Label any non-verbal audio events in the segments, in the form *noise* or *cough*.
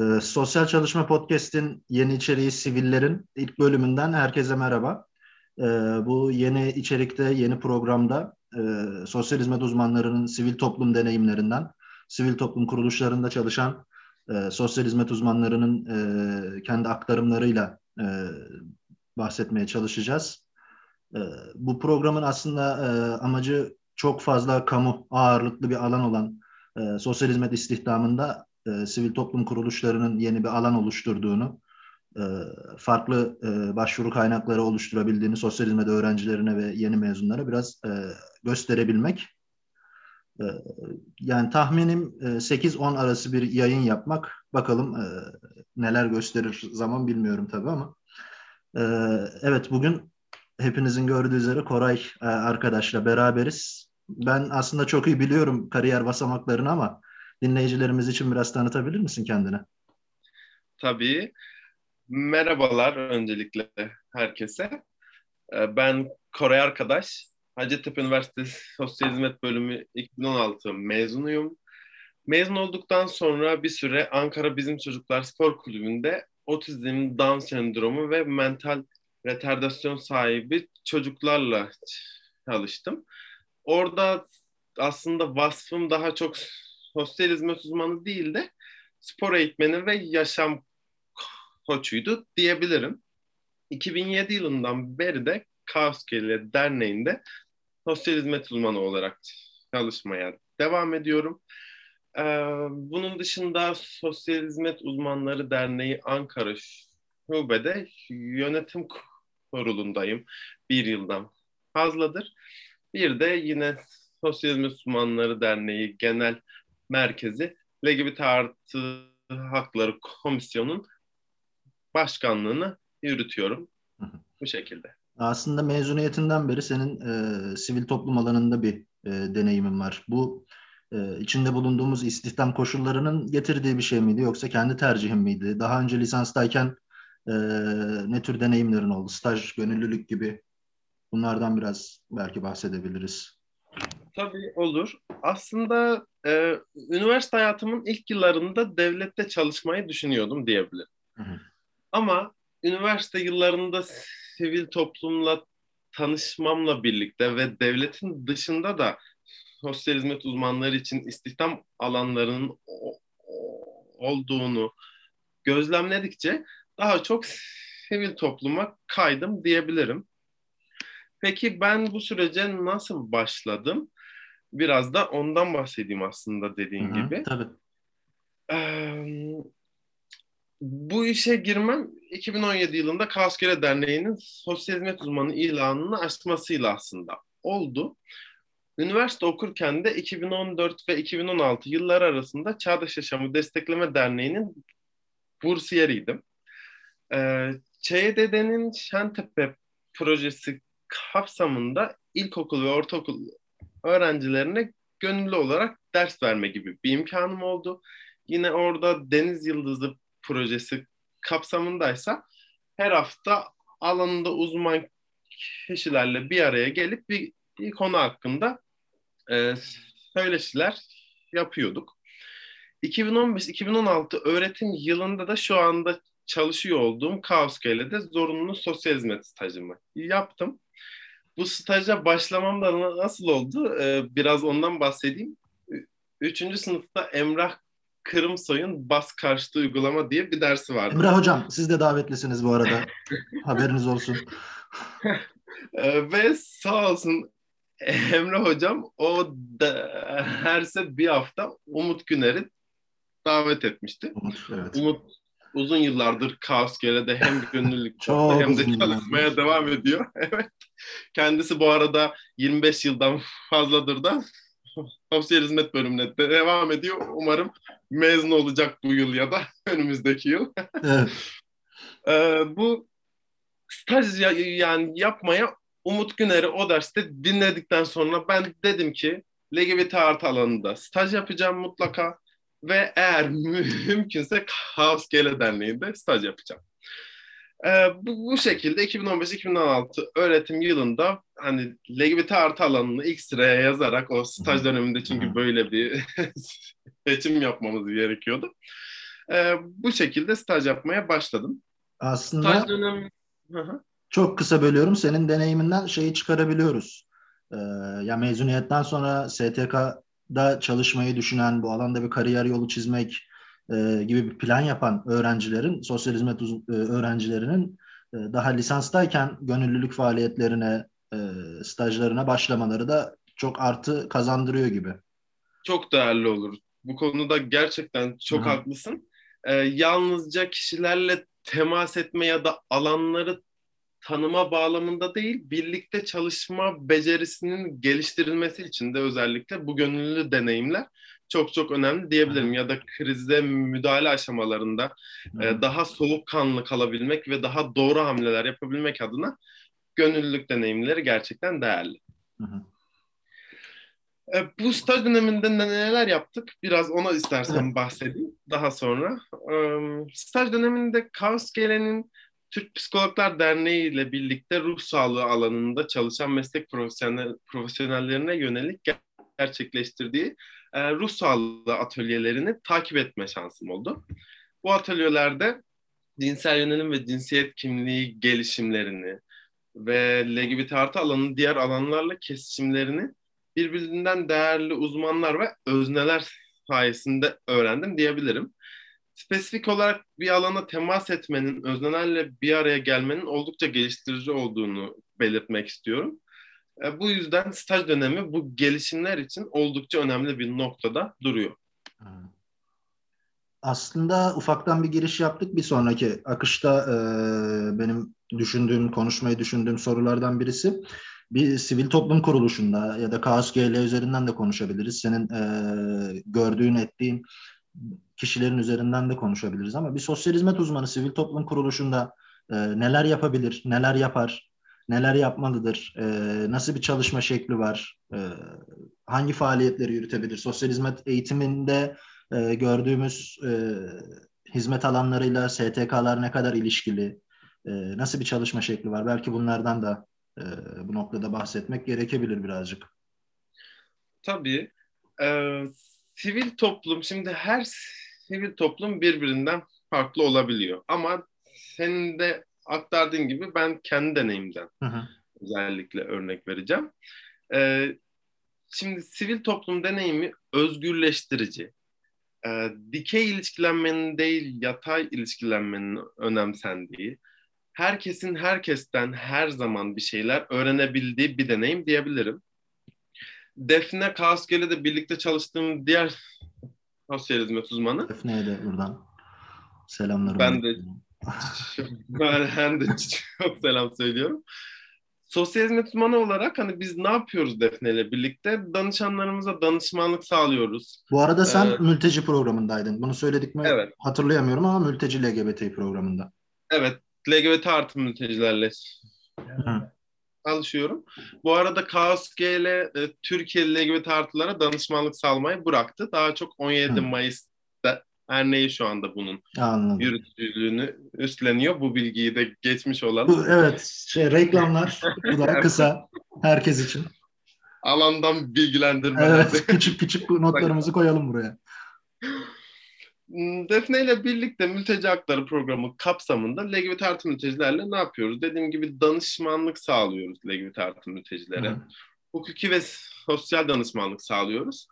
Ee, Sosyal Çalışma Podcast'in yeni içeriği Sivillerin ilk bölümünden herkese merhaba. Ee, bu yeni içerikte, yeni programda e, sosyal hizmet uzmanlarının sivil toplum deneyimlerinden, sivil toplum kuruluşlarında çalışan e, sosyal hizmet uzmanlarının e, kendi aktarımlarıyla e, bahsetmeye çalışacağız. E, bu programın aslında e, amacı çok fazla kamu ağırlıklı bir alan olan e, sosyal hizmet istihdamında e, sivil toplum kuruluşlarının yeni bir alan oluşturduğunu, e, farklı e, başvuru kaynakları oluşturabildiğini sosyal hizmet öğrencilerine ve yeni mezunlara biraz e, gösterebilmek. E, yani tahminim e, 8-10 arası bir yayın yapmak. Bakalım e, neler gösterir zaman bilmiyorum tabii ama. E, evet bugün hepinizin gördüğü üzere Koray e, arkadaşla beraberiz. Ben aslında çok iyi biliyorum kariyer basamaklarını ama dinleyicilerimiz için biraz tanıtabilir misin kendini? Tabii. Merhabalar öncelikle herkese. Ee, ben Koray Arkadaş. Hacettepe Üniversitesi Sosyal Hizmet Bölümü 2016 mezunuyum. Mezun olduktan sonra bir süre Ankara Bizim Çocuklar Spor Kulübü'nde otizm, Down sendromu ve mental retardasyon sahibi çocuklarla çalıştım. Orada aslında vasfım daha çok sosyal hizmet uzmanı değil de spor eğitmeni ve yaşam koçuydu diyebilirim. 2007 yılından beri de Kaos Kelle Derneği'nde sosyal hizmet uzmanı olarak çalışmaya devam ediyorum. Ee, bunun dışında Sosyal Hizmet Uzmanları Derneği Ankara Şube'de yönetim kurulundayım. Bir yıldan fazladır. Bir de yine Sosyal Hizmet Uzmanları Derneği Genel Merkezi LGBT artı hakları komisyonun başkanlığını yürütüyorum bu şekilde. Aslında mezuniyetinden beri senin e, sivil toplum alanında bir e, deneyimin var. Bu e, içinde bulunduğumuz istihdam koşullarının getirdiği bir şey miydi yoksa kendi tercihin miydi? Daha önce lisanstayken e, ne tür deneyimlerin oldu? Staj, gönüllülük gibi bunlardan biraz belki bahsedebiliriz. Tabii olur. Aslında e, üniversite hayatımın ilk yıllarında devlette çalışmayı düşünüyordum diyebilirim. Hı hı. Ama üniversite yıllarında sivil toplumla tanışmamla birlikte ve devletin dışında da sosyal hizmet uzmanları için istihdam alanlarının olduğunu gözlemledikçe daha çok sivil topluma kaydım diyebilirim. Peki ben bu sürece nasıl başladım? Biraz da ondan bahsedeyim aslında dediğin Hı-hı, gibi. Tabii. Ee, bu işe girmem 2017 yılında Kaoskere Derneği'nin sosyal hizmet uzmanı ilanını açmasıyla aslında oldu. Üniversite okurken de 2014 ve 2016 yıllar arasında Çağdaş Yaşamı Destekleme Derneği'nin bursiyeriydim. Ee, ÇYDD'nin Şentepe projesi kapsamında ilkokul ve ortaokul öğrencilerine gönüllü olarak ders verme gibi bir imkanım oldu. Yine orada Deniz Yıldızı projesi kapsamındaysa her hafta alanında uzman kişilerle bir araya gelip bir, bir konu hakkında e, söyleşiler yapıyorduk. 2015-2016 öğretim yılında da şu anda çalışıyor olduğum Kaosköy'le zorunlu sosyal hizmet stajımı yaptım. Bu staja başlamam da nasıl oldu? Ee, biraz ondan bahsedeyim. Üçüncü sınıfta Emrah Kırımsoy'un bas karşıtı uygulama diye bir dersi vardı. Emrah Hocam siz de davetlisiniz bu arada. *laughs* Haberiniz olsun. ee, ve sağ olsun Emre Hocam o derse bir hafta Umut Güner'i davet etmişti. Umut, evet. Umut uzun yıllardır Kaos de hem *laughs* gönüllülük hem de çalışmaya devam ediyor. *laughs* evet. Kendisi bu arada 25 yıldan fazladır da *laughs* sosyal hizmet bölümüne devam ediyor. Umarım mezun olacak bu yıl ya da önümüzdeki yıl. evet. ee, bu staj yani yapmaya Umut Güner'i o derste dinledikten sonra ben dedim ki LGBT artı alanında staj yapacağım mutlaka ve eğer *laughs* mümkünse Kaos Gele Derneği'nde staj yapacağım. Ee, bu, bu şekilde 2015-2016 öğretim yılında hani LGBT artı alanını ilk sıraya yazarak o staj döneminde çünkü böyle bir *laughs* seçim yapmamız gerekiyordu. E, bu şekilde staj yapmaya başladım. Aslında staj dönemi... çok kısa bölüyorum. Senin deneyiminden şeyi çıkarabiliyoruz. Ee, ya mezuniyetten sonra STK'da çalışmayı düşünen, bu alanda bir kariyer yolu çizmek e, gibi bir plan yapan öğrencilerin, sosyal hizmet e, öğrencilerinin e, daha lisanstayken gönüllülük faaliyetlerine, e, stajlarına başlamaları da çok artı kazandırıyor gibi. Çok değerli olur. Bu konuda gerçekten çok Hı-hı. haklısın. Ee, yalnızca kişilerle temas etme ya da alanları tanıma bağlamında değil, birlikte çalışma becerisinin geliştirilmesi için de özellikle bu gönüllü deneyimler çok çok önemli diyebilirim. Ya da krizde müdahale aşamalarında e, daha soğukkanlı kalabilmek ve daha doğru hamleler yapabilmek adına gönüllülük deneyimleri gerçekten değerli. Hı hı. E, bu staj döneminde neler yaptık? Biraz ona istersen *laughs* bahsedeyim daha sonra. E, staj döneminde Kaos Gelen'in Türk Psikologlar Derneği ile birlikte ruh sağlığı alanında çalışan meslek profesyonel, profesyonellerine yönelik gerçekleştirdiği e, ruh sağlığı atölyelerini takip etme şansım oldu. Bu atölyelerde cinsel yönelim ve cinsiyet kimliği gelişimlerini ve LGBT artı alanının diğer alanlarla kesişimlerini birbirinden değerli uzmanlar ve özneler sayesinde öğrendim diyebilirim. Spesifik olarak bir alana temas etmenin, öznelerle bir araya gelmenin oldukça geliştirici olduğunu belirtmek istiyorum. E, bu yüzden staj dönemi bu gelişimler için oldukça önemli bir noktada duruyor. Aslında ufaktan bir giriş yaptık. Bir sonraki akışta e, benim düşündüğüm, konuşmayı düşündüğüm sorulardan birisi bir sivil toplum kuruluşunda ya da KSGL üzerinden de konuşabiliriz. Senin e, gördüğün, ettiğin kişilerin üzerinden de konuşabiliriz ama bir sosyal hizmet uzmanı sivil toplum kuruluşunda e, neler yapabilir, neler yapar, neler yapmalıdır, e, nasıl bir çalışma şekli var, e, hangi faaliyetleri yürütebilir, sosyal hizmet eğitiminde e, gördüğümüz e, hizmet alanlarıyla STK'lar ne kadar ilişkili, e, nasıl bir çalışma şekli var, belki bunlardan da e, bu noktada bahsetmek gerekebilir birazcık. Tabii. Ee, sivil toplum, şimdi her sivil toplum birbirinden farklı olabiliyor. Ama senin de aktardığın gibi ben kendi deneyimden hı hı. özellikle örnek vereceğim. Ee, şimdi sivil toplum deneyimi özgürleştirici. Ee, dikey ilişkilenmenin değil yatay ilişkilenmenin önemsendiği, herkesin herkesten her zaman bir şeyler öğrenebildiği bir deneyim diyebilirim. Defne Kaoskel'e de birlikte çalıştığım diğer sosyal hizmet uzmanı. Defne'ye de buradan selamlarımı. Ben de *laughs* ben de çok selam söylüyorum. Sosyal hizmet uzmanı olarak hani biz ne yapıyoruz Defne ile birlikte? Danışanlarımıza danışmanlık sağlıyoruz. Bu arada sen ee, mülteci programındaydın. Bunu söyledik mi? Evet. Hatırlayamıyorum ama mülteci LGBT programında. Evet. LGBT artı mültecilerle çalışıyorum. Bu arada Kaos GL e, Türkiye LGBT artılara danışmanlık sağlamayı bıraktı. Daha çok 17 Hı. Mayıs'ta Erneği şu anda bunun Anladım. yürütücülüğünü üstleniyor. Bu bilgiyi de geçmiş olan. Bu, evet. Şey, reklamlar. *laughs* bu da kısa. Herkes için. Alandan bilgilendirme. Evet. Küçük küçük notlarımızı koyalım buraya. Hmm, Defne ile birlikte mülteci hakları programı kapsamında LGBT artı mültecilerle ne yapıyoruz? Dediğim gibi danışmanlık sağlıyoruz LGBT artı mültecilere. Hı. Hukuki ve sosyal danışmanlık sağlıyoruz.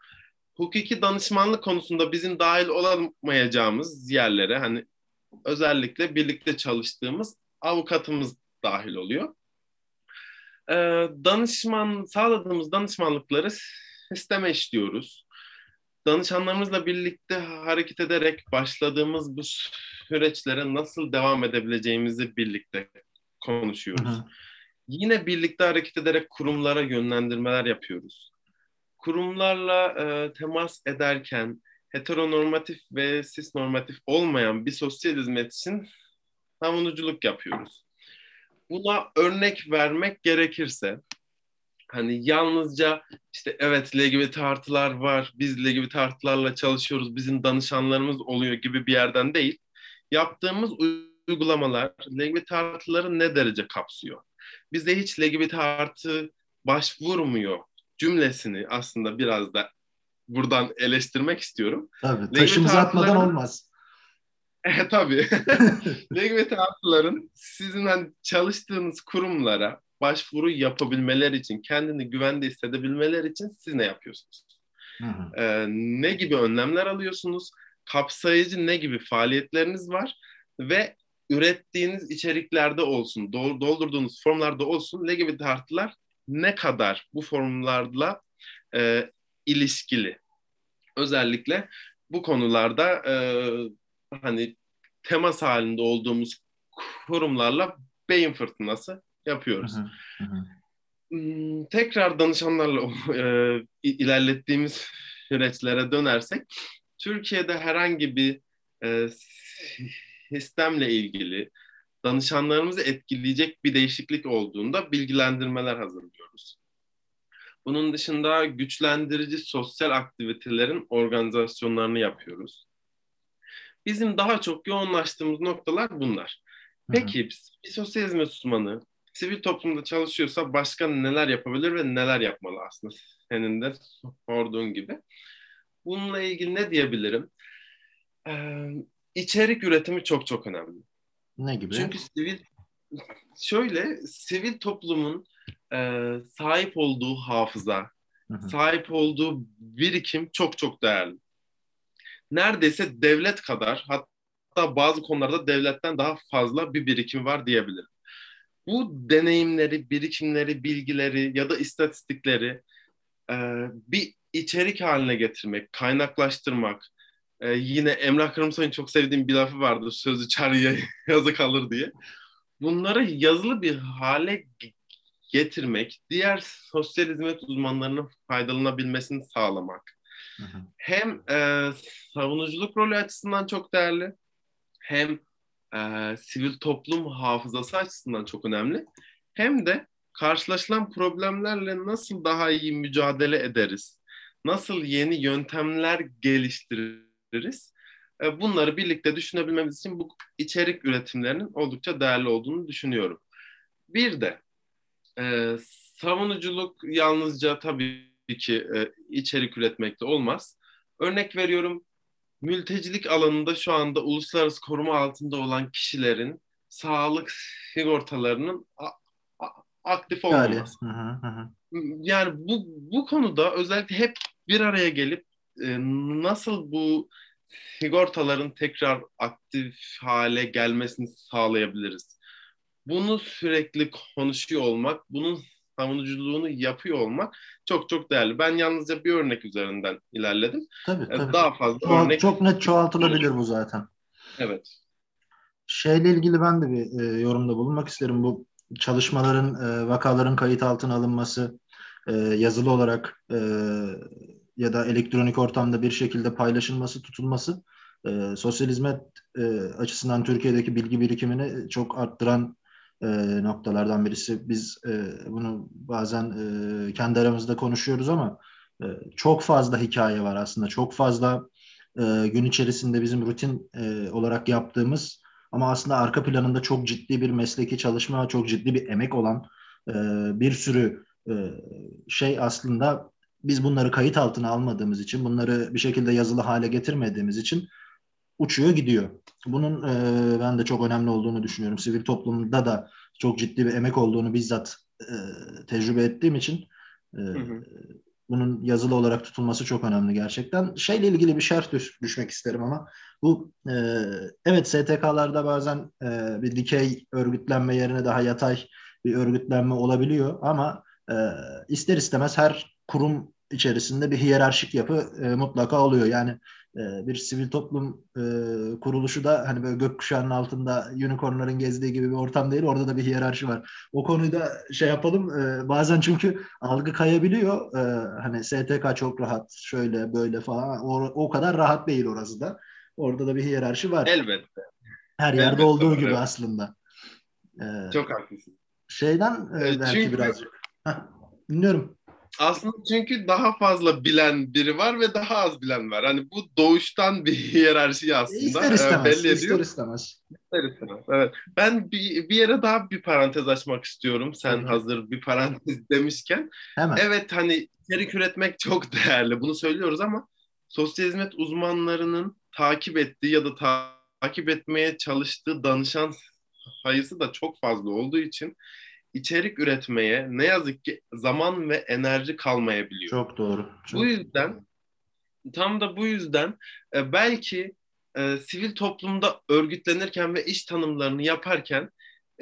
Hukuki danışmanlık konusunda bizim dahil olamayacağımız yerlere hani özellikle birlikte çalıştığımız avukatımız dahil oluyor. Ee, danışman sağladığımız danışmanlıkları sisteme işliyoruz danışanlarımızla birlikte hareket ederek başladığımız bu süreçlere nasıl devam edebileceğimizi birlikte konuşuyoruz. Hı. Yine birlikte hareket ederek kurumlara yönlendirmeler yapıyoruz. Kurumlarla e, temas ederken heteronormatif ve cisnormatif olmayan bir sosyal hizmet için savunuculuk yapıyoruz. Buna örnek vermek gerekirse hani yalnızca işte evet LGBT artılar var, biz LGBT artılarla çalışıyoruz, bizim danışanlarımız oluyor gibi bir yerden değil. Yaptığımız uygulamalar LGBT artıları ne derece kapsıyor? Bize hiç LGBT artı başvurmuyor cümlesini aslında biraz da buradan eleştirmek istiyorum. Tabii, taşımızı atmadan olmaz. *laughs* E, tabii. *laughs* LGBT artıların sizin hani çalıştığınız kurumlara başvuru yapabilmeler için, kendini güvende hissedebilmeler için siz ne yapıyorsunuz? Hı hı. Ee, ne gibi önlemler alıyorsunuz? Kapsayıcı ne gibi faaliyetleriniz var? Ve ürettiğiniz içeriklerde olsun, doldurduğunuz formlarda olsun LGBT artılar ne kadar bu formlarla e, ilişkili? Özellikle bu konularda e, hani temas halinde olduğumuz kurumlarla beyin fırtınası yapıyoruz. Hı hı, hı. Hmm, tekrar danışanlarla *laughs* e, ilerlettiğimiz *laughs* süreçlere dönersek, Türkiye'de herhangi bir e, sistemle ilgili danışanlarımızı etkileyecek bir değişiklik olduğunda bilgilendirmeler hazırlıyoruz. Bunun dışında güçlendirici sosyal aktivitelerin organizasyonlarını yapıyoruz. Bizim daha çok yoğunlaştığımız noktalar bunlar. Peki bir sosyal hizmet uzmanı sivil toplumda çalışıyorsa başka neler yapabilir ve neler yapmalı aslında senin de sorduğun gibi. Bununla ilgili ne diyebilirim? Ee, içerik üretimi çok çok önemli. Ne gibi? Çünkü sivil şöyle sivil toplumun e, sahip olduğu hafıza, hı hı. sahip olduğu birikim çok çok değerli. Neredeyse devlet kadar hatta bazı konularda devletten daha fazla bir birikim var diyebilirim. Bu deneyimleri, birikimleri, bilgileri ya da istatistikleri e, bir içerik haline getirmek, kaynaklaştırmak. E, yine Emrah Kırmızı'nın çok sevdiğim bir lafı vardı. Sözü çarıya *laughs* yazı kalır diye. Bunları yazılı bir hale getirmek, diğer sosyal hizmet uzmanlarının faydalanabilmesini sağlamak. Hı hı. Hem e, savunuculuk rolü açısından çok değerli, hem e, sivil toplum hafızası açısından çok önemli. Hem de karşılaşılan problemlerle nasıl daha iyi mücadele ederiz? Nasıl yeni yöntemler geliştiririz? E, bunları birlikte düşünebilmemiz için bu içerik üretimlerinin oldukça değerli olduğunu düşünüyorum. Bir de e, savunuculuk yalnızca tabii ki e, içerik üretmekte olmaz. Örnek veriyorum mültecilik alanında şu anda uluslararası koruma altında olan kişilerin sağlık sigortalarının aktif olmaması. Yani bu bu konuda özellikle hep bir araya gelip e, nasıl bu sigortaların tekrar aktif hale gelmesini sağlayabiliriz? Bunu sürekli konuşuyor olmak, bunun savunuculuğunu yapıyor olmak çok çok değerli. Ben yalnızca bir örnek üzerinden ilerledim. Tabii, ee, tabii. Daha fazla Çoğalt, örnek... Çok net çoğaltılabilir bu zaten. Evet. Şeyle ilgili ben de bir e, yorumda bulunmak isterim. Bu çalışmaların, e, vakaların kayıt altına alınması, e, yazılı olarak e, ya da elektronik ortamda bir şekilde paylaşılması, tutulması e, sosyal hizmet e, açısından Türkiye'deki bilgi birikimini çok arttıran e, noktalardan birisi. Biz e, bunu bazen e, kendi aramızda konuşuyoruz ama e, çok fazla hikaye var aslında. Çok fazla e, gün içerisinde bizim rutin e, olarak yaptığımız ama aslında arka planında çok ciddi bir mesleki çalışma, çok ciddi bir emek olan e, bir sürü e, şey aslında biz bunları kayıt altına almadığımız için, bunları bir şekilde yazılı hale getirmediğimiz için uçuyor gidiyor. Bunun e, ben de çok önemli olduğunu düşünüyorum. Sivil toplumda da çok ciddi bir emek olduğunu bizzat e, tecrübe ettiğim için e, hı hı. bunun yazılı olarak tutulması çok önemli gerçekten. Şeyle ilgili bir şerh düş, düşmek isterim ama bu e, evet STK'larda bazen e, bir dikey örgütlenme yerine daha yatay bir örgütlenme olabiliyor ama e, ister istemez her kurum içerisinde bir hiyerarşik yapı e, mutlaka oluyor. Yani bir sivil toplum e, kuruluşu da hani böyle gökkuşağının altında unicornların gezdiği gibi bir ortam değil. Orada da bir hiyerarşi var. O konuyu da şey yapalım. E, bazen çünkü algı kayabiliyor. E, hani STK çok rahat şöyle böyle falan. O, o kadar rahat değil orası da. Orada da bir hiyerarşi var. Elbette. Her yerde Elbette olduğu gibi evet. aslında. E, çok haklısın. Şeyden e, belki çünkü... birazcık. Heh, dinliyorum. Aslında çünkü daha fazla bilen biri var ve daha az bilen var. Hani bu doğuştan bir *laughs* hiyerarşi aslında. İster e, istemez. Belli ediyor. İster istemez. İster istemez. Evet. Ben bir, bir yere daha bir parantez açmak istiyorum. Sen evet. hazır bir parantez *laughs* demişken. Hemen. Evet hani içerik üretmek çok *laughs* değerli. Bunu söylüyoruz ama sosyal hizmet uzmanlarının takip ettiği ya da takip etmeye çalıştığı danışan sayısı da çok fazla olduğu için içerik üretmeye ne yazık ki zaman ve enerji kalmayabiliyor. Çok doğru. Çok bu yüzden tam da bu yüzden e, belki e, sivil toplumda örgütlenirken ve iş tanımlarını yaparken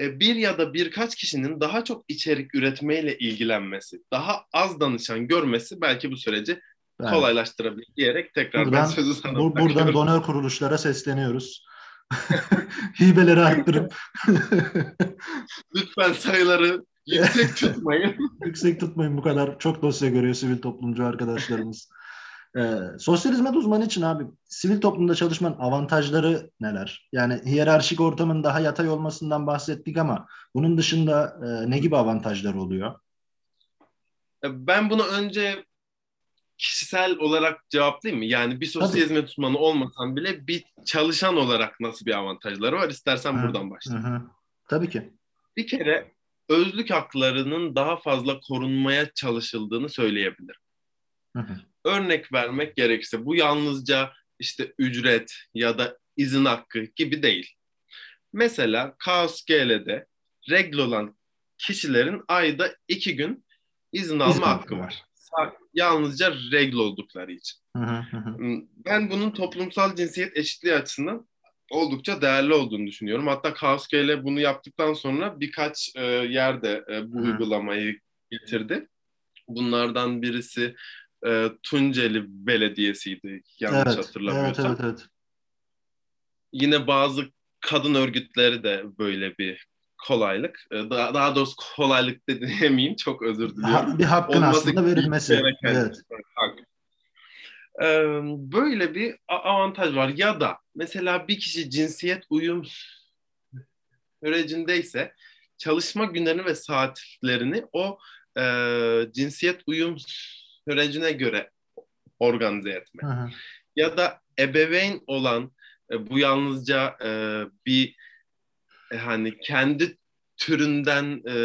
e, bir ya da birkaç kişinin daha çok içerik üretmeyle ilgilenmesi, daha az danışan görmesi belki bu süreci evet. kolaylaştırabilir diyerek tekrar buradan, ben sözü sana bu, Buradan donör kuruluşlara sesleniyoruz. *laughs* Hibeleri arttırıp *laughs* lütfen sayıları yüksek *laughs* tutmayın. yüksek tutmayın bu kadar çok dosya görüyor sivil toplumcu arkadaşlarımız. Ee, sosyal hizmet uzmanı için abi sivil toplumda çalışmanın avantajları neler? Yani hiyerarşik ortamın daha yatay olmasından bahsettik ama bunun dışında e, ne gibi avantajlar oluyor? Ben bunu önce kişisel olarak cevaplayayım mı? Yani bir sosyal Tabii. hizmet uzmanı olmasan bile bir çalışan olarak nasıl bir avantajları var? İstersen hı, buradan başlayayım. Hı. Tabii ki. Bir kere özlük haklarının daha fazla korunmaya çalışıldığını söyleyebilirim. Hı hı. Örnek vermek gerekirse bu yalnızca işte ücret ya da izin hakkı gibi değil. Mesela Kaos GL'de regl olan kişilerin ayda iki gün izin alma izin hakkı var. var. Yalnızca regl oldukları için. Hmm, Ben bunun toplumsal cinsiyet eşitliği açısından oldukça değerli olduğunu düşünüyorum. Hatta Kaos GL bunu yaptıktan sonra birkaç e, yerde e, bu uygulamayı getirdi. Bunlardan birisi e, Tunceli Belediyesi'ydi yanlış evet, hatırlamıyorsam. Evet, evet, evet. Yine bazı kadın örgütleri de böyle bir kolaylık. E, daha, daha doğrusu kolaylık *laughs* de diyemeyeyim. Çok özür diliyorum. Bir hakkın Olması aslında verilmesi. Evet. Hak. Ee, böyle bir avantaj var. Ya da mesela bir kişi cinsiyet uyum sürecindeyse çalışma günlerini ve saatlerini o e, cinsiyet uyum sürecine göre organize etme. Hı hı. Ya da ebeveyn olan e, bu yalnızca e, bir hani kendi türünden e,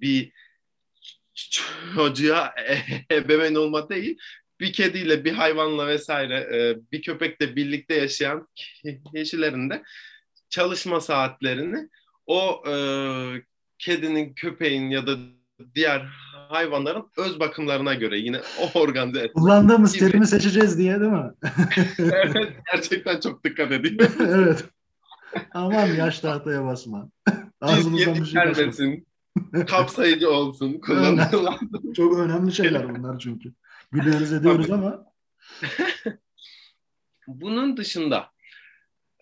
bir çocuğa ebeveyn olma değil bir kediyle bir hayvanla vesaire e, bir köpekle birlikte yaşayan kişilerin de çalışma saatlerini o e, kedinin köpeğin ya da diğer hayvanların öz bakımlarına göre yine o *laughs* organize etmek. Kullandığımız gibi. terimi seçeceğiz diye değil mi? *laughs* evet gerçekten çok dikkat *laughs* edin. evet. Aman yaş tahtaya basma. Ağzımızdan bir şey gelmesin. Kapsayıcı olsun. Kullanılan. çok önemli şeyler bunlar çünkü. Biliyoruz ediyoruz Tabii. ama. *laughs* Bunun dışında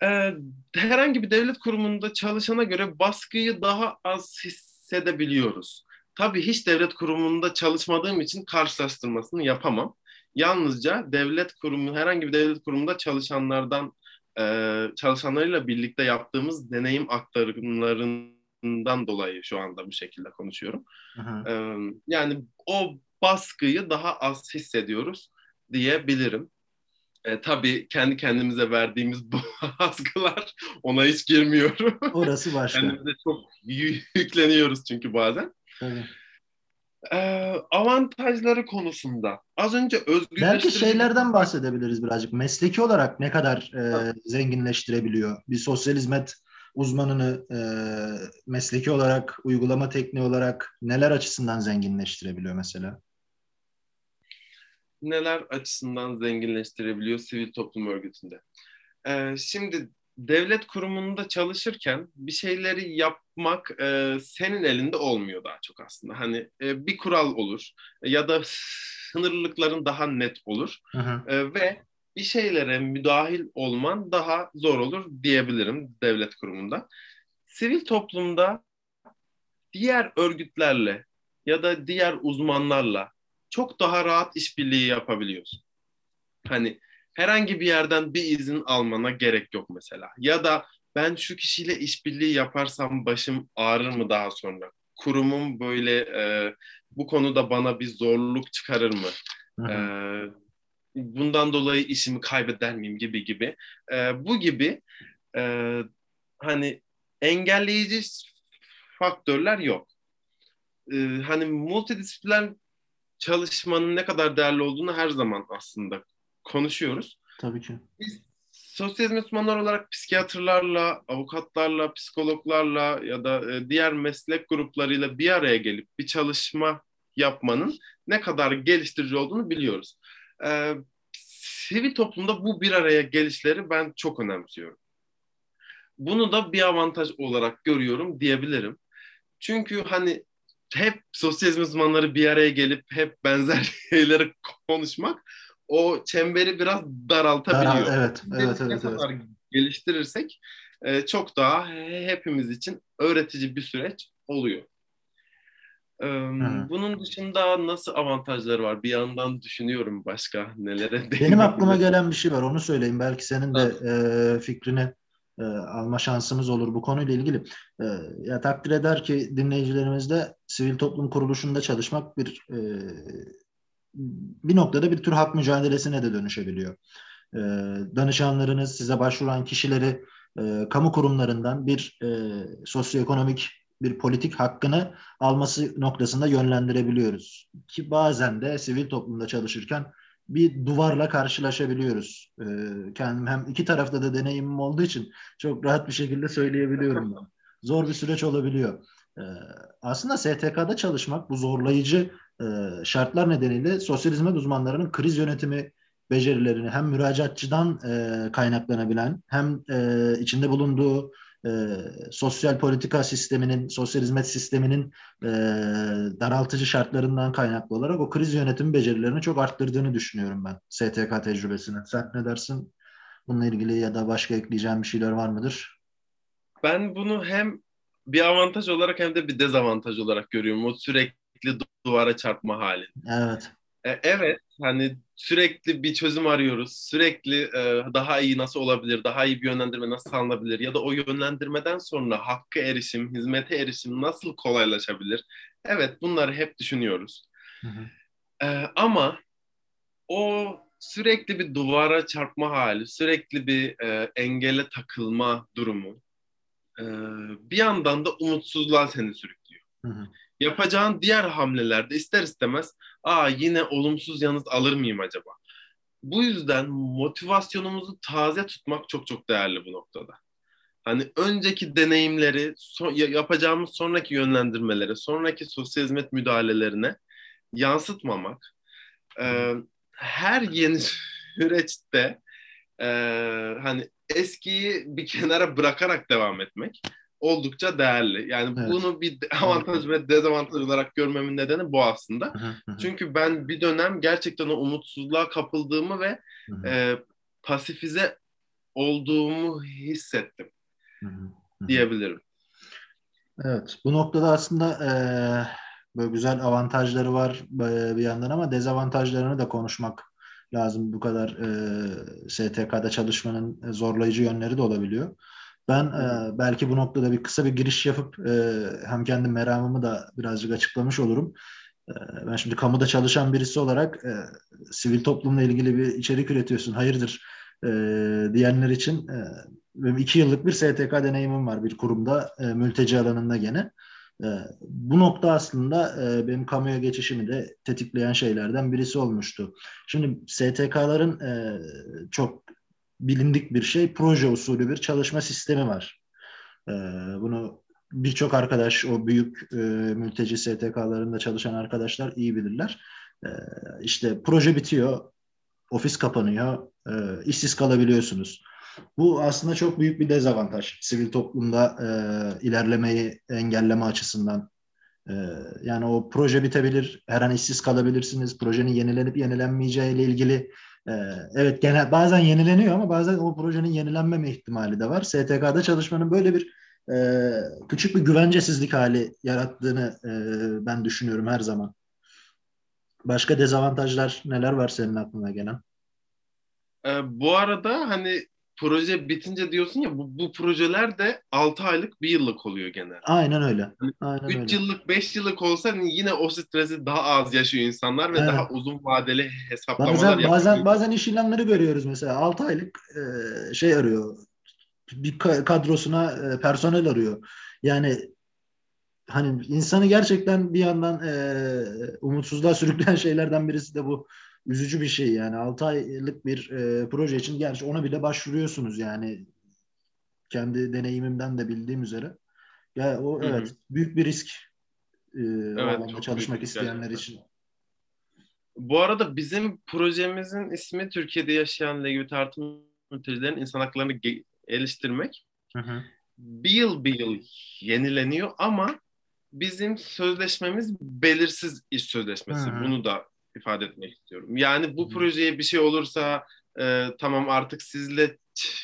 e, herhangi bir devlet kurumunda çalışana göre baskıyı daha az hissedebiliyoruz. Tabii hiç devlet kurumunda çalışmadığım için karşılaştırmasını yapamam. Yalnızca devlet kurumu, herhangi bir devlet kurumunda çalışanlardan, e, çalışanlarıyla birlikte yaptığımız deneyim aktarımlarından dolayı şu anda bu şekilde konuşuyorum. E, yani o baskıyı daha az hissediyoruz diyebilirim. E, tabii kendi kendimize verdiğimiz bu *laughs* baskılar ona hiç girmiyor. Orası başka. Kendimize çok yükleniyoruz çünkü bazen. Ee, avantajları konusunda az önce özgürleştirici... Belki şeylerden bahsedebiliriz birazcık. Mesleki olarak ne kadar e, zenginleştirebiliyor? Bir sosyal hizmet uzmanını e, mesleki olarak, uygulama tekniği olarak neler açısından zenginleştirebiliyor mesela? Neler açısından zenginleştirebiliyor sivil toplum örgütünde? Ee, şimdi devlet kurumunda çalışırken bir şeyleri yapmak e, senin elinde olmuyor daha çok aslında. Hani e, bir kural olur ya da sınırlılıkların daha net olur hı hı. E, ve bir şeylere müdahil olman daha zor olur diyebilirim devlet kurumunda. Sivil toplumda diğer örgütlerle ya da diğer uzmanlarla çok daha rahat işbirliği yapabiliyorsun. Hani herhangi bir yerden bir izin almana gerek yok mesela. Ya da ben şu kişiyle işbirliği yaparsam başım ağrır mı daha sonra? Kurumum böyle e, bu konuda bana bir zorluk çıkarır mı? E, bundan dolayı işimi kaybeder miyim gibi gibi. E, bu gibi e, hani engelleyici faktörler yok. E, hani multidisipliner çalışmanın ne kadar değerli olduğunu her zaman aslında konuşuyoruz. Tabii ki. Biz sosyal uzmanlar olarak psikiyatrlarla, avukatlarla, psikologlarla ya da e, diğer meslek gruplarıyla bir araya gelip bir çalışma yapmanın ne kadar geliştirici olduğunu biliyoruz. Ee, sivil toplumda bu bir araya gelişleri ben çok önemsiyorum. Bunu da bir avantaj olarak görüyorum diyebilirim. Çünkü hani hep sosyalizm uzmanları bir araya gelip hep benzer *laughs* şeyleri konuşmak o çemberi biraz daraltabiliyor. Daral, evet, evet, evet, ne kadar evet. geliştirirsek e, çok daha hepimiz için öğretici bir süreç oluyor. Ee, bunun dışında nasıl avantajları var? Bir yandan düşünüyorum başka nelere. Benim aklıma gelen bir şey var. Onu söyleyeyim. Belki senin de e, fikrini e, alma şansımız olur bu konuyla ilgili. E, ya takdir eder ki dinleyicilerimiz de sivil toplum kuruluşunda çalışmak bir e, bir noktada bir tür hak mücadelesine de dönüşebiliyor. E, danışanlarınız size başvuran kişileri e, kamu kurumlarından bir e, sosyoekonomik bir politik hakkını alması noktasında yönlendirebiliyoruz. Ki bazen de sivil toplumda çalışırken bir duvarla karşılaşabiliyoruz. Ee, kendim hem iki tarafta da deneyimim olduğu için çok rahat bir şekilde söyleyebiliyorum. Zor bir süreç olabiliyor. Ee, aslında STK'da çalışmak bu zorlayıcı e, şartlar nedeniyle sosyal uzmanlarının kriz yönetimi becerilerini hem müracaatçıdan e, kaynaklanabilen hem e, içinde bulunduğu e, sosyal politika sisteminin, sosyal hizmet sisteminin e, daraltıcı şartlarından kaynaklı olarak o kriz yönetim becerilerini çok arttırdığını düşünüyorum ben STK tecrübesini. Sen ne dersin? Bununla ilgili ya da başka ekleyeceğim bir şeyler var mıdır? Ben bunu hem bir avantaj olarak hem de bir dezavantaj olarak görüyorum. O sürekli duvara çarpma hali. Evet. E, evet hani sürekli bir çözüm arıyoruz. Sürekli e, daha iyi nasıl olabilir, daha iyi bir yönlendirme nasıl sağlanabilir ya da o yönlendirmeden sonra hakkı erişim, hizmete erişim nasıl kolaylaşabilir? Evet bunları hep düşünüyoruz. Hı hı. E, ama o sürekli bir duvara çarpma hali, sürekli bir e, engele takılma durumu e, bir yandan da umutsuzluğa seni sürüklüyor. Hı hı. Yapacağın diğer hamlelerde ister istemez aa yine olumsuz yanıt alır mıyım acaba? Bu yüzden motivasyonumuzu taze tutmak çok çok değerli bu noktada. Hani önceki deneyimleri, so- yapacağımız sonraki yönlendirmeleri, sonraki sosyal hizmet müdahalelerine yansıtmamak, e, her yeni *laughs* süreçte e, hani eskiyi bir kenara bırakarak devam etmek oldukça değerli. Yani evet. bunu bir avantaj ve dezavantaj olarak görmemin nedeni bu aslında. Çünkü ben bir dönem gerçekten o umutsuzluğa kapıldığımı ve e, pasifize olduğumu hissettim diyebilirim. Evet, bu noktada aslında e, böyle güzel avantajları var bir yandan ama dezavantajlarını da konuşmak lazım. Bu kadar e, STK'da çalışmanın zorlayıcı yönleri de olabiliyor. Ben e, belki bu noktada bir kısa bir giriş yapıp e, hem kendi meramımı da birazcık açıklamış olurum. E, ben şimdi kamuda çalışan birisi olarak e, sivil toplumla ilgili bir içerik üretiyorsun. Hayırdır e, diyenler için e, benim iki yıllık bir STK deneyimim var bir kurumda e, mülteci alanında gene. E, bu nokta aslında e, benim kamuya geçişimi de tetikleyen şeylerden birisi olmuştu. Şimdi STK'ların e, çok bilindik bir şey. Proje usulü bir çalışma sistemi var. E, bunu birçok arkadaş, o büyük e, mülteci STK'larında çalışan arkadaşlar iyi bilirler. E, işte proje bitiyor, ofis kapanıyor, e, işsiz kalabiliyorsunuz. Bu aslında çok büyük bir dezavantaj sivil toplumda e, ilerlemeyi engelleme açısından. E, yani o proje bitebilir, her an işsiz kalabilirsiniz. Projenin yenilenip yenilenmeyeceği ile ilgili ee, evet genel bazen yenileniyor ama bazen o projenin yenilenmeme ihtimali de var. STK'da çalışmanın böyle bir e, küçük bir güvencesizlik hali yarattığını e, ben düşünüyorum her zaman. Başka dezavantajlar neler var senin aklına gelen? Ee, bu arada hani proje bitince diyorsun ya bu, bu projeler de 6 aylık bir yıllık oluyor genelde. Aynen öyle. Hani Aynen 3 öyle. yıllık 5 yıllık olsa hani yine o stresi daha az yaşıyor insanlar ve evet. daha uzun vadeli hesaplamalar bazen, yapıyor. Bazen, bazen iş ilanları görüyoruz mesela 6 aylık e, şey arıyor bir kadrosuna e, personel arıyor. Yani hani insanı gerçekten bir yandan e, umutsuzluğa *laughs* sürükleyen şeylerden birisi de bu üzücü bir şey yani 6 aylık bir e, proje için gerçi ona bile başvuruyorsunuz yani kendi deneyimimden de bildiğim üzere. Ya o Hı-hı. evet büyük bir risk e, evet, çalışmak isteyenler gerçekten. için. Bu arada bizim projemizin ismi Türkiye'de yaşayan LGBT artı mültecilerin insan haklarını geliştirmek. Hı hı. Bir yıl bir yıl yenileniyor ama bizim sözleşmemiz belirsiz iş sözleşmesi. Hı hı. Bunu da ifade etmek istiyorum. Yani bu projeye bir şey olursa e, tamam artık sizle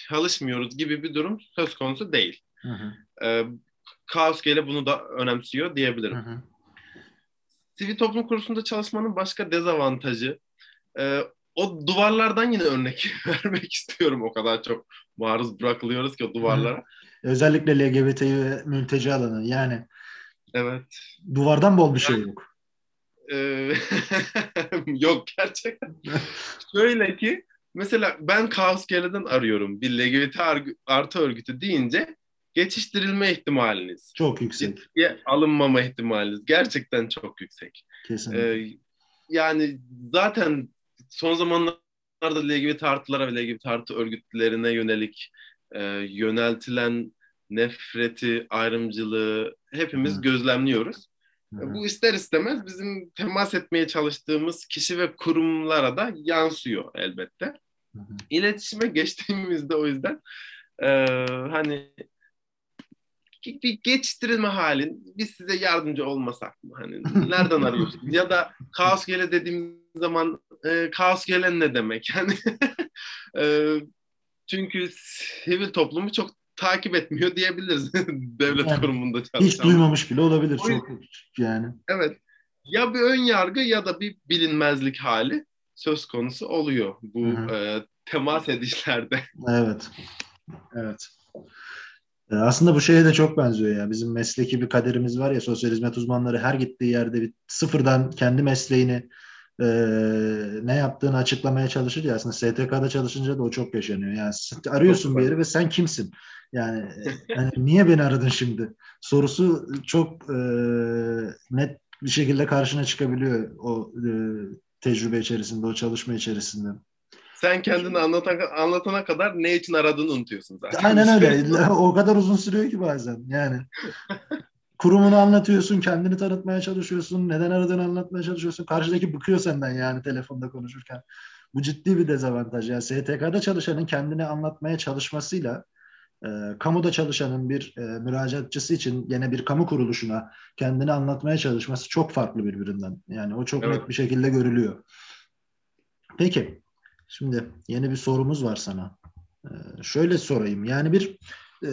çalışmıyoruz gibi bir durum söz konusu değil. Hı hı. E, Kaos bunu da önemsiyor diyebilirim. Hı hı. Sivil toplum kuruluşunda çalışmanın başka dezavantajı e, o duvarlardan yine örnek *laughs* vermek istiyorum. O kadar çok maruz bırakılıyoruz ki o duvarlara. Hı. Özellikle LGBT ve mülteci alanı yani. Evet. Duvardan bol bir şey yok. Ee, *laughs* yok gerçekten. *laughs* Şöyle ki mesela ben Kaos Gele'den arıyorum bir LGBT artı örgütü deyince geçiştirilme ihtimaliniz. Çok yüksek. Ciddiye alınmama ihtimaliniz gerçekten çok yüksek. Kesinlikle. Ee, yani zaten son zamanlarda LGBT artılara ve LGBT artı örgütlerine yönelik e, yöneltilen nefreti, ayrımcılığı hepimiz Hı. gözlemliyoruz. Hı. Bu ister istemez bizim temas etmeye çalıştığımız kişi ve kurumlara da yansıyor elbette. Hı hı. İletişime geçtiğimizde o yüzden e, hani bir geçiştirilme halin biz size yardımcı olmasak mı? Hani *laughs* nereden arıyorsunuz? ya da kaos gele dediğim zaman e, kaos gelen ne demek? Yani *laughs* e, çünkü sivil toplumu çok takip etmiyor diyebiliriz *laughs* devlet yani, kurumunda çalışan. Hiç duymamış bile olabilir o, çok yani. Evet. Ya bir ön yargı ya da bir bilinmezlik hali söz konusu oluyor bu e, temas edişlerde. *laughs* Evet. Evet. E, aslında bu şeye de çok benziyor ya. Bizim mesleki bir kaderimiz var ya sosyal hizmet uzmanları her gittiği yerde bir sıfırdan kendi mesleğini e, ne yaptığını açıklamaya çalışır ya aslında STK'da çalışınca da o çok yaşanıyor. Yani arıyorsun bir yeri ve sen kimsin? Yani, yani *laughs* niye beni aradın şimdi? Sorusu çok e, net bir şekilde karşına çıkabiliyor o e, tecrübe içerisinde, o çalışma içerisinde. Sen kendini anlatan, anlatana kadar ne için aradığını unutuyorsun zaten. Aynen öyle. *laughs* o kadar uzun sürüyor ki bazen. Yani *laughs* kurumunu anlatıyorsun, kendini tanıtmaya çalışıyorsun, neden aradığını anlatmaya çalışıyorsun. Karşıdaki bıkıyor senden yani telefonda konuşurken. Bu ciddi bir dezavantaj. Yani STK'da çalışanın kendini anlatmaya çalışmasıyla e, kamuda çalışanın bir e, müracaatçısı için yine bir kamu kuruluşuna kendini anlatmaya çalışması çok farklı birbirinden. Yani o çok evet. net bir şekilde görülüyor. Peki, şimdi yeni bir sorumuz var sana. E, şöyle sorayım. Yani bir e,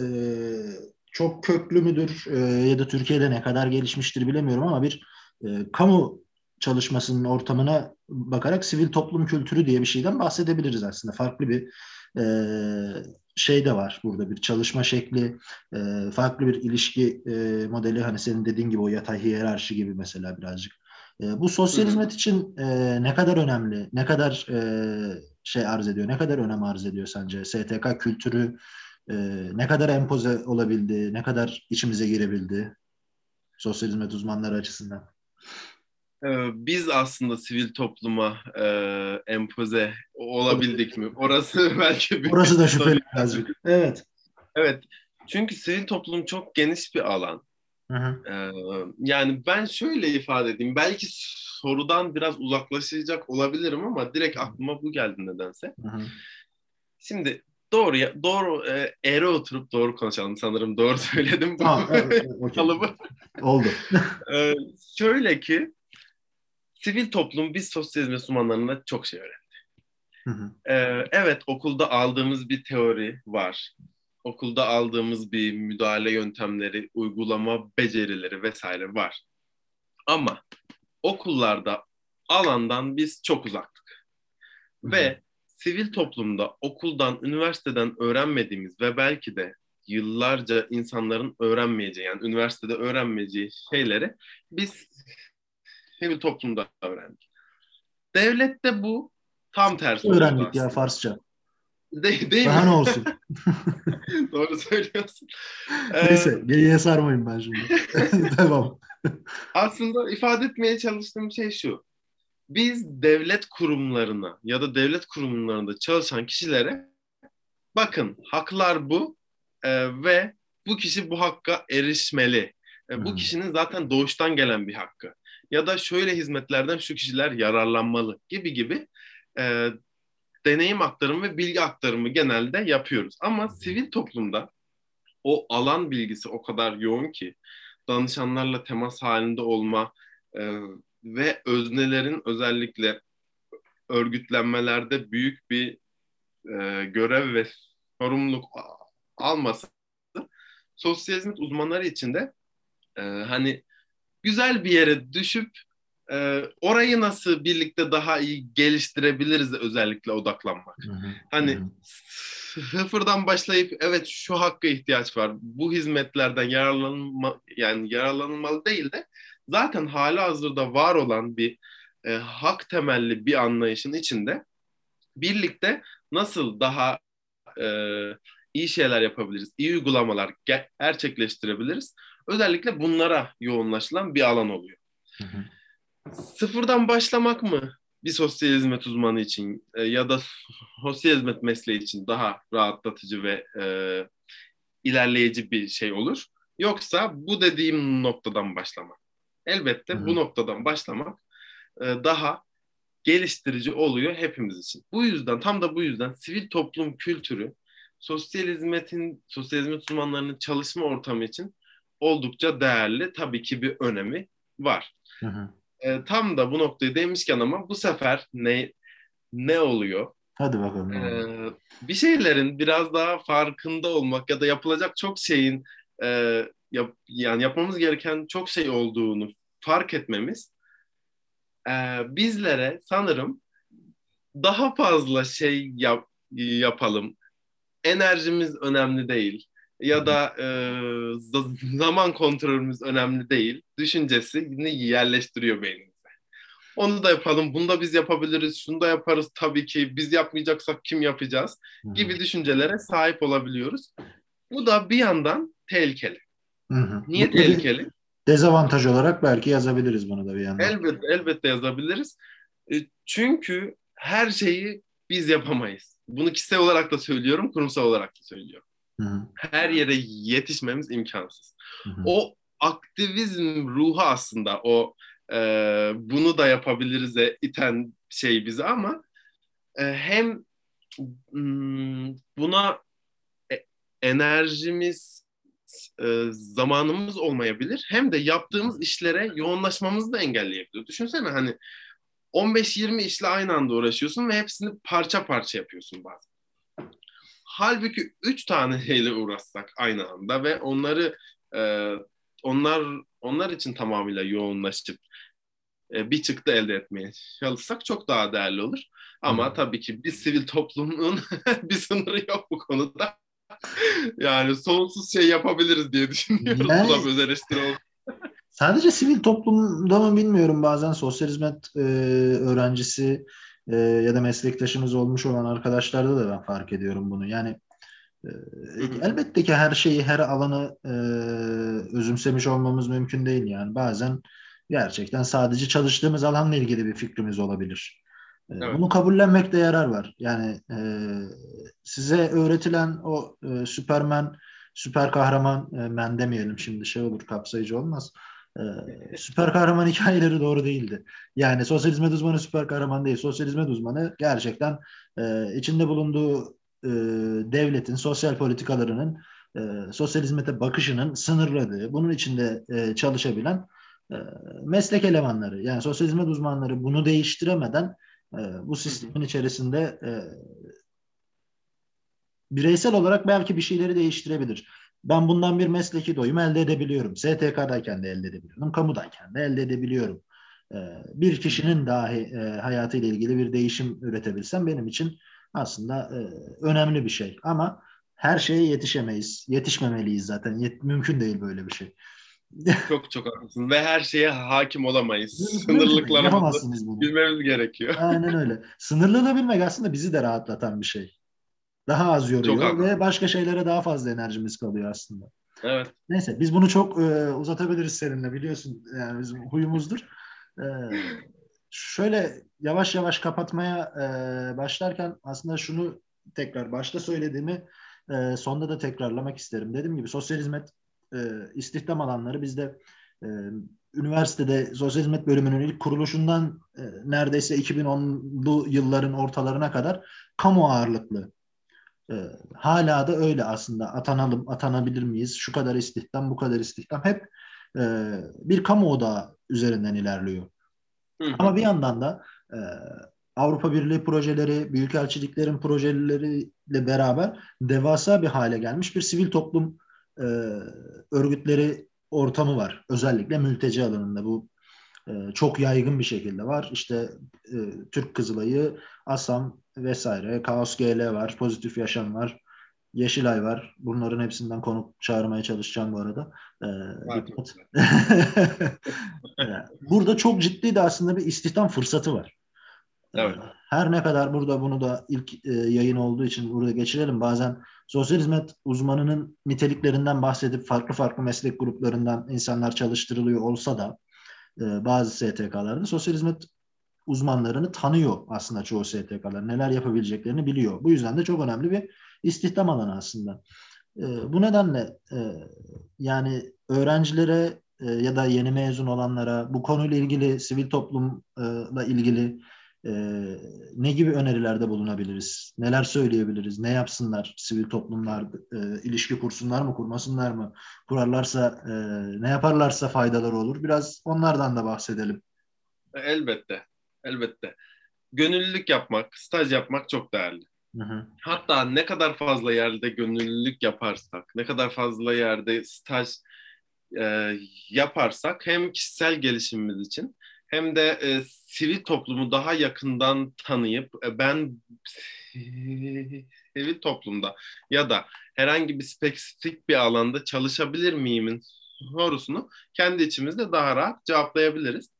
çok köklü müdür e, ya da Türkiye'de ne kadar gelişmiştir bilemiyorum ama bir e, kamu çalışmasının ortamına bakarak sivil toplum kültürü diye bir şeyden bahsedebiliriz aslında. Farklı bir e, şey de var burada bir çalışma şekli, e, farklı bir ilişki e, modeli hani senin dediğin gibi o yatay hiyerarşi gibi mesela birazcık. E, bu sosyal hizmet için e, ne kadar önemli, ne kadar e, şey arz ediyor, ne kadar önem arz ediyor sence? STK kültürü e, ne kadar empoze olabildi, ne kadar içimize girebildi sosyal hizmet uzmanları açısından? Ee, biz aslında sivil topluma e, empoze olabildik mi? Orası *laughs* belki bir Orası da şüpheli birazcık. Evet. Evet. Çünkü sivil toplum çok geniş bir alan. Hı hı. Ee, yani ben şöyle ifade edeyim. Belki sorudan biraz uzaklaşacak olabilirim ama direkt aklıma bu geldi nedense. Hı hı. Şimdi doğru ya doğru e, eğri oturup doğru konuşalım sanırım doğru *laughs* söyledim ha, evet, *laughs* okay. kalıbı. Oldu. ee, *laughs* şöyle ki sivil toplum biz sosyalizm Müslümanlarına çok şey öğretti. Hı hı. Ee, evet okulda aldığımız bir teori var. Okulda aldığımız bir müdahale yöntemleri, uygulama becerileri vesaire var. Ama okullarda alandan biz çok uzaktık. Hı hı. Ve sivil toplumda okuldan, üniversiteden öğrenmediğimiz ve belki de yıllarca insanların öğrenmeyeceği yani üniversitede öğrenmeyeceği şeyleri biz sivil toplumda öğrendik. Devlette bu tam tersi Öğrendik ya Farsça. De, *laughs* değil Daha mi? ne olsun? *laughs* Doğru söylüyorsun. *laughs* Neyse, ee, geyiğe ben şimdi. Devam. Aslında ifade etmeye çalıştığım şey şu. Biz devlet kurumlarına ya da devlet kurumlarında çalışan kişilere bakın haklar bu e, ve bu kişi bu hakka erişmeli. E, bu kişinin zaten doğuştan gelen bir hakkı. Ya da şöyle hizmetlerden şu kişiler yararlanmalı gibi gibi e, deneyim aktarımı ve bilgi aktarımı genelde yapıyoruz. Ama sivil toplumda o alan bilgisi o kadar yoğun ki danışanlarla temas halinde olma e, ve öznelerin özellikle örgütlenmelerde büyük bir e, görev ve sorumluluk alması sosyal hizmet uzmanları için de e, hani güzel bir yere düşüp e, orayı nasıl birlikte daha iyi geliştirebiliriz özellikle odaklanmak. Hı hı. Hani hı sıfırdan başlayıp evet şu hakka ihtiyaç var. Bu hizmetlerden yararlanma yani yararlanılmalı değil de zaten hali hazırda var olan bir e, hak temelli bir anlayışın içinde birlikte nasıl daha e, iyi şeyler yapabiliriz, iyi uygulamalar gerçekleştirebiliriz. Özellikle bunlara yoğunlaşılan bir alan oluyor. Hı hı. Sıfırdan başlamak mı bir sosyal hizmet uzmanı için e, ya da sosyal hizmet mesleği için daha rahatlatıcı ve e, ilerleyici bir şey olur? Yoksa bu dediğim noktadan başlamak. Elbette hı hı. bu noktadan başlamak e, daha geliştirici oluyor hepimiz için. Bu yüzden tam da bu yüzden sivil toplum kültürü sosyal hizmetin sosyal hizmet uzmanlarının çalışma ortamı için oldukça değerli. Tabii ki bir önemi var. Hı hı. E, tam da bu noktayı demişken ama bu sefer ne ne oluyor? Hadi bakalım. Ee, bir şeylerin biraz daha farkında olmak ya da yapılacak çok şeyin e, yap, yani yapmamız gereken çok şey olduğunu fark etmemiz e, bizlere sanırım daha fazla şey yap, yapalım. Enerjimiz önemli değil ya da e, zaman kontrolümüz önemli değil. Düşüncesini yerleştiriyor beynimize. Onu da yapalım, bunu da biz yapabiliriz, şunu da yaparız tabii ki. Biz yapmayacaksak kim yapacağız? Gibi düşüncelere sahip olabiliyoruz. Bu da bir yandan tehlikeli. Hı-hı. Niye Bu tehlikeli? Dezavantaj olarak belki yazabiliriz bunu da bir yandan. Elbette, elbette yazabiliriz. E, çünkü her şeyi biz yapamayız. Bunu kişisel olarak da söylüyorum, kurumsal olarak da söylüyorum. Hı-hı. Her yere yetişmemiz imkansız. Hı-hı. O aktivizm ruhu aslında o e, bunu da yapabiliriz'e iten şey bizi ama e, hem m, buna e, enerjimiz e, zamanımız olmayabilir hem de yaptığımız işlere yoğunlaşmamızı da engelleyebilir. Düşünsene hani 15-20 işle aynı anda uğraşıyorsun ve hepsini parça parça yapıyorsun bazen. Halbuki üç tane *laughs* şeyle uğraşsak aynı anda ve onları e, onlar onlar için tamamıyla yoğunlaşıp e, bir çıktı elde etmeye çalışsak çok daha değerli olur. Ama tabii ki bir sivil toplumun *laughs* bir sınırı yok bu konuda. Yani sonsuz şey yapabiliriz diye düşünüyoruz. Yani, bu da özel eleştiri sadece sivil toplumda mı bilmiyorum bazen sosyal hizmet e, öğrencisi e, ya da meslektaşımız olmuş olan arkadaşlarda da ben fark ediyorum bunu. Yani e, elbette ki her şeyi, her alanı e, özümsemiş olmamız mümkün değil yani. Bazen gerçekten sadece çalıştığımız alanla ilgili bir fikrimiz olabilir. E, evet. Bunu kabullenmekte yarar var. Yani e, size öğretilen o e, Süpermen, süper kahraman, e, men demeyelim şimdi şey olur, kapsayıcı olmaz ee, *laughs* süper kahraman hikayeleri doğru değildi. Yani sosyal hizmet uzmanı süper kahraman değil. Sosyal hizmet uzmanı gerçekten e, içinde bulunduğu e, devletin sosyal politikalarının e, sosyal hizmete bakışının sınırladığı, bunun içinde e, çalışabilen e, meslek elemanları. Yani sosyal hizmet uzmanları bunu değiştiremeden e, bu sistemin içerisinde e, bireysel olarak belki bir şeyleri değiştirebilir. Ben bundan bir mesleki doyum elde edebiliyorum. STK'dayken de elde edebiliyorum. Kamudayken de elde edebiliyorum. Ee, bir kişinin dahi e, hayatıyla ilgili bir değişim üretebilsem benim için aslında e, önemli bir şey. Ama her şeye yetişemeyiz. Yetişmemeliyiz zaten. Yet mümkün değil böyle bir şey. *laughs* çok çok haklısın ve her şeye hakim olamayız. Sınırlıklarımızı bilmemiz gerekiyor. *laughs* Aynen öyle. Sınırlılığı bilmek aslında bizi de rahatlatan bir şey daha az yoruyor ve başka şeylere daha fazla enerjimiz kalıyor aslında. Evet. Neyse biz bunu çok e, uzatabiliriz seninle biliyorsun yani bizim huyumuzdur. E, şöyle yavaş yavaş kapatmaya e, başlarken aslında şunu tekrar başta söylediğimi e, sonda da tekrarlamak isterim. Dediğim gibi sosyal hizmet e, istihdam alanları bizde e, üniversitede sosyal hizmet bölümünün ilk kuruluşundan e, neredeyse 2010'lu yılların ortalarına kadar kamu ağırlıklı. E, hala da öyle aslında atanalım, atanabilir miyiz? Şu kadar istihdam, bu kadar istihdam. Hep e, bir kamu odağı üzerinden ilerliyor. Hı hı. Ama bir yandan da e, Avrupa Birliği projeleri, büyükelçiliklerin projeleriyle beraber devasa bir hale gelmiş bir sivil toplum e, örgütleri ortamı var. Özellikle mülteci alanında bu e, çok yaygın bir şekilde var. İşte e, Türk Kızılayı, ASAM vesaire, Kaos GL var, Pozitif Yaşam var, Yeşilay var. Bunların hepsinden konuk çağırmaya çalışacağım bu arada. Ee, *laughs* burada çok ciddi de aslında bir istihdam fırsatı var. Evet. Her ne kadar burada bunu da ilk e, yayın olduğu için burada geçirelim. Bazen sosyal hizmet uzmanının niteliklerinden bahsedip farklı farklı meslek gruplarından insanlar çalıştırılıyor olsa da e, bazı STK'larda sosyal hizmet uzmanlarını tanıyor aslında çoğu STK'lar. Neler yapabileceklerini biliyor. Bu yüzden de çok önemli bir istihdam alanı aslında. E, bu nedenle e, yani öğrencilere e, ya da yeni mezun olanlara bu konuyla ilgili sivil toplumla ilgili e, ne gibi önerilerde bulunabiliriz? Neler söyleyebiliriz? Ne yapsınlar sivil toplumlar? E, ilişki kursunlar mı, kurmasınlar mı? Kurarlarsa, e, ne yaparlarsa faydaları olur. Biraz onlardan da bahsedelim. Elbette, elbette. Gönüllülük yapmak, staj yapmak çok değerli. Hı hı. Hatta ne kadar fazla yerde gönüllülük yaparsak, ne kadar fazla yerde staj e, yaparsak hem kişisel gelişimimiz için hem de e, sivil toplumu daha yakından tanıyıp e, ben sivil toplumda ya da herhangi bir spesifik bir alanda çalışabilir miyimin sorusunu kendi içimizde daha rahat cevaplayabiliriz.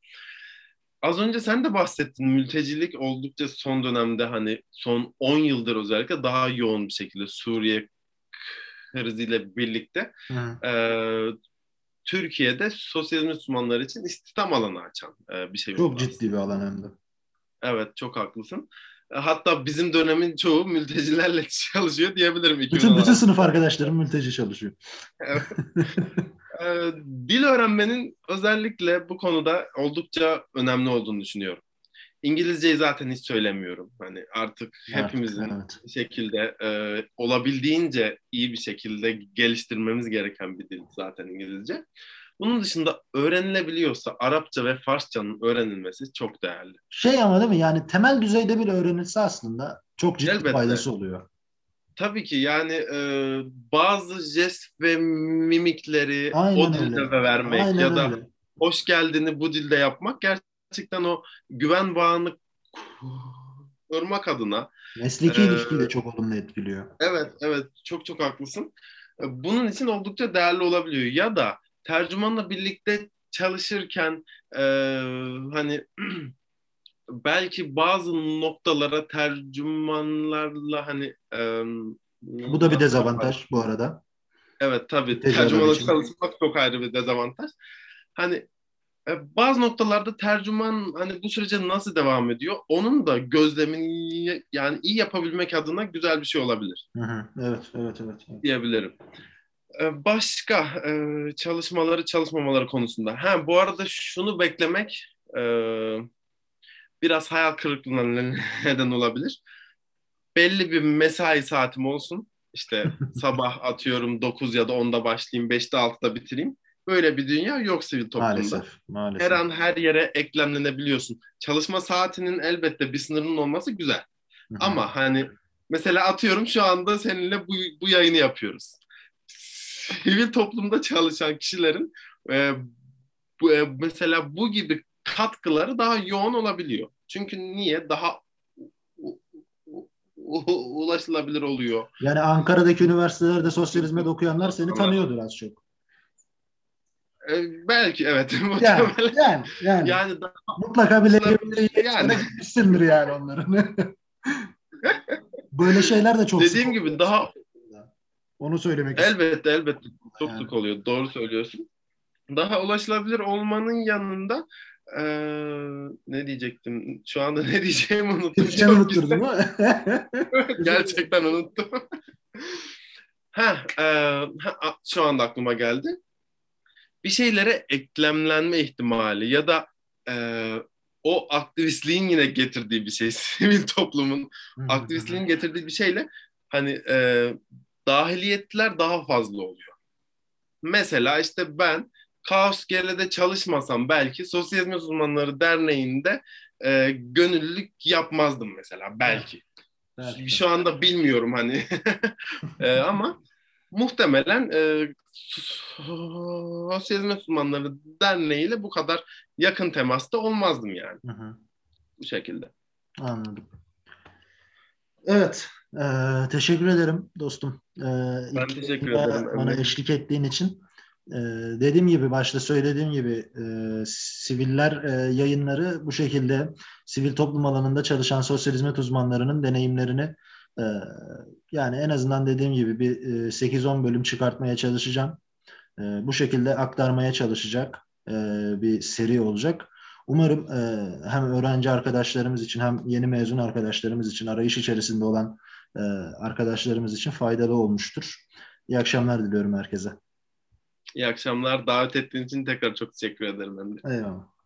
Az önce sen de bahsettin mültecilik oldukça son dönemde hani son 10 yıldır özellikle daha yoğun bir şekilde Suriye kriziyle birlikte e, Türkiye'de sosyal Müslümanlar için istihdam alanı açan e, bir şey. Çok ciddi bir alan hem de. Evet çok haklısın. E, hatta bizim dönemin çoğu mültecilerle *laughs* çalışıyor diyebilirim. Bütün, bütün sınıf arkadaşlarım mülteci çalışıyor. evet. *laughs* e, dil öğrenmenin özellikle bu konuda oldukça önemli olduğunu düşünüyorum. İngilizceyi zaten hiç söylemiyorum. Hani artık hepimizin evet. bir şekilde e, olabildiğince iyi bir şekilde geliştirmemiz gereken bir dil zaten İngilizce. Bunun dışında öğrenilebiliyorsa Arapça ve Farsçanın öğrenilmesi çok değerli. Şey ama değil mi yani temel düzeyde bile öğrenilse aslında çok ciddi Elbette. faydası oluyor. Tabii ki yani e, bazı jest ve mimikleri Aynen o dilde öyle. vermek Aynen ya da öyle. hoş geldini bu dilde yapmak gerçekten gerçekten o güven bağını kurmak adına. Mesleki e, ilişkiyi de çok olumlu etkiliyor. Evet, evet. Çok çok haklısın. E, bunun için oldukça değerli olabiliyor. Ya da tercümanla birlikte çalışırken e, hani *clears throat* belki bazı noktalara tercümanlarla hani e, bu da bir dezavantaj bu arada. Evet tabii. Tercümanla çalışmak çok ayrı bir dezavantaj. Hani bazı noktalarda tercüman hani bu sürece nasıl devam ediyor? Onun da gözlemini yani iyi yapabilmek adına güzel bir şey olabilir. Hı hı. Evet, evet, evet, evet. Diyebilirim. E, başka e, çalışmaları çalışmamaları konusunda. Ha bu arada şunu beklemek biraz hayal kırıklığına *laughs* neden olabilir. Belli bir mesai saatim olsun. İşte *laughs* sabah atıyorum 9 ya da 10'da başlayayım, 5'te 6'da bitireyim Böyle bir dünya yok sivil toplumda. Maalesef, maalesef. Her an her yere eklemlenebiliyorsun. Çalışma saatinin elbette bir sınırının olması güzel. Hı-hı. Ama hani mesela atıyorum şu anda seninle bu, bu yayını yapıyoruz. Sivil toplumda çalışan kişilerin e, bu, e, mesela bu gibi katkıları daha yoğun olabiliyor. Çünkü niye? Daha ulaşılabilir oluyor. Yani Ankara'daki üniversitelerde sosyal hizmet okuyanlar seni tanıyordur az çok. E, belki evet. *laughs* Yani, yani, yani. yani daha, mutlaka bile yani. gitmişsindir yani onların. *laughs* Böyle şeyler de çok Dediğim gibi oluyor. daha onu söylemek istiyorum. Elbette elbette çok yani. sık oluyor. Doğru söylüyorsun. Daha ulaşılabilir olmanın yanında Ee, ne diyecektim? Şu anda ne diyeceğimi unuttum. Çok unutturdun değil mi? *laughs* Gerçekten unuttum. ha, e, ha, şu anda aklıma geldi. Bir şeylere eklemlenme ihtimali ya da e, o aktivistliğin yine getirdiği bir şey. *laughs* Sivil toplumun aktivistliğin getirdiği bir şeyle hani e, dahiliyetler daha fazla oluyor. Mesela işte ben Kaos Gele'de çalışmasam belki Sosyal Hizmet Uzmanları Derneği'nde e, gönüllülük yapmazdım mesela belki. belki. Şu anda bilmiyorum hani *laughs* e, ama muhtemelen e, Sosyal Hizmet Uzmanları Derneği ile bu kadar yakın temasta olmazdım yani. Hı hı. Bu şekilde. Anladım. Evet. E, teşekkür ederim dostum. E, ben teşekkür ederim. Bana eşlik ettiğin için. Ee, dediğim gibi başta söylediğim gibi e, siviller e, yayınları bu şekilde sivil toplum alanında çalışan sosyal hizmet uzmanlarının deneyimlerini e, yani en azından dediğim gibi bir e, 8-10 bölüm çıkartmaya çalışacağım. E, bu şekilde aktarmaya çalışacak e, bir seri olacak. Umarım e, hem öğrenci arkadaşlarımız için hem yeni mezun arkadaşlarımız için arayış içerisinde olan e, arkadaşlarımız için faydalı olmuştur. İyi akşamlar diliyorum herkese. İyi akşamlar. Davet ettiğin için tekrar çok teşekkür ederim Emre. Eyvallah.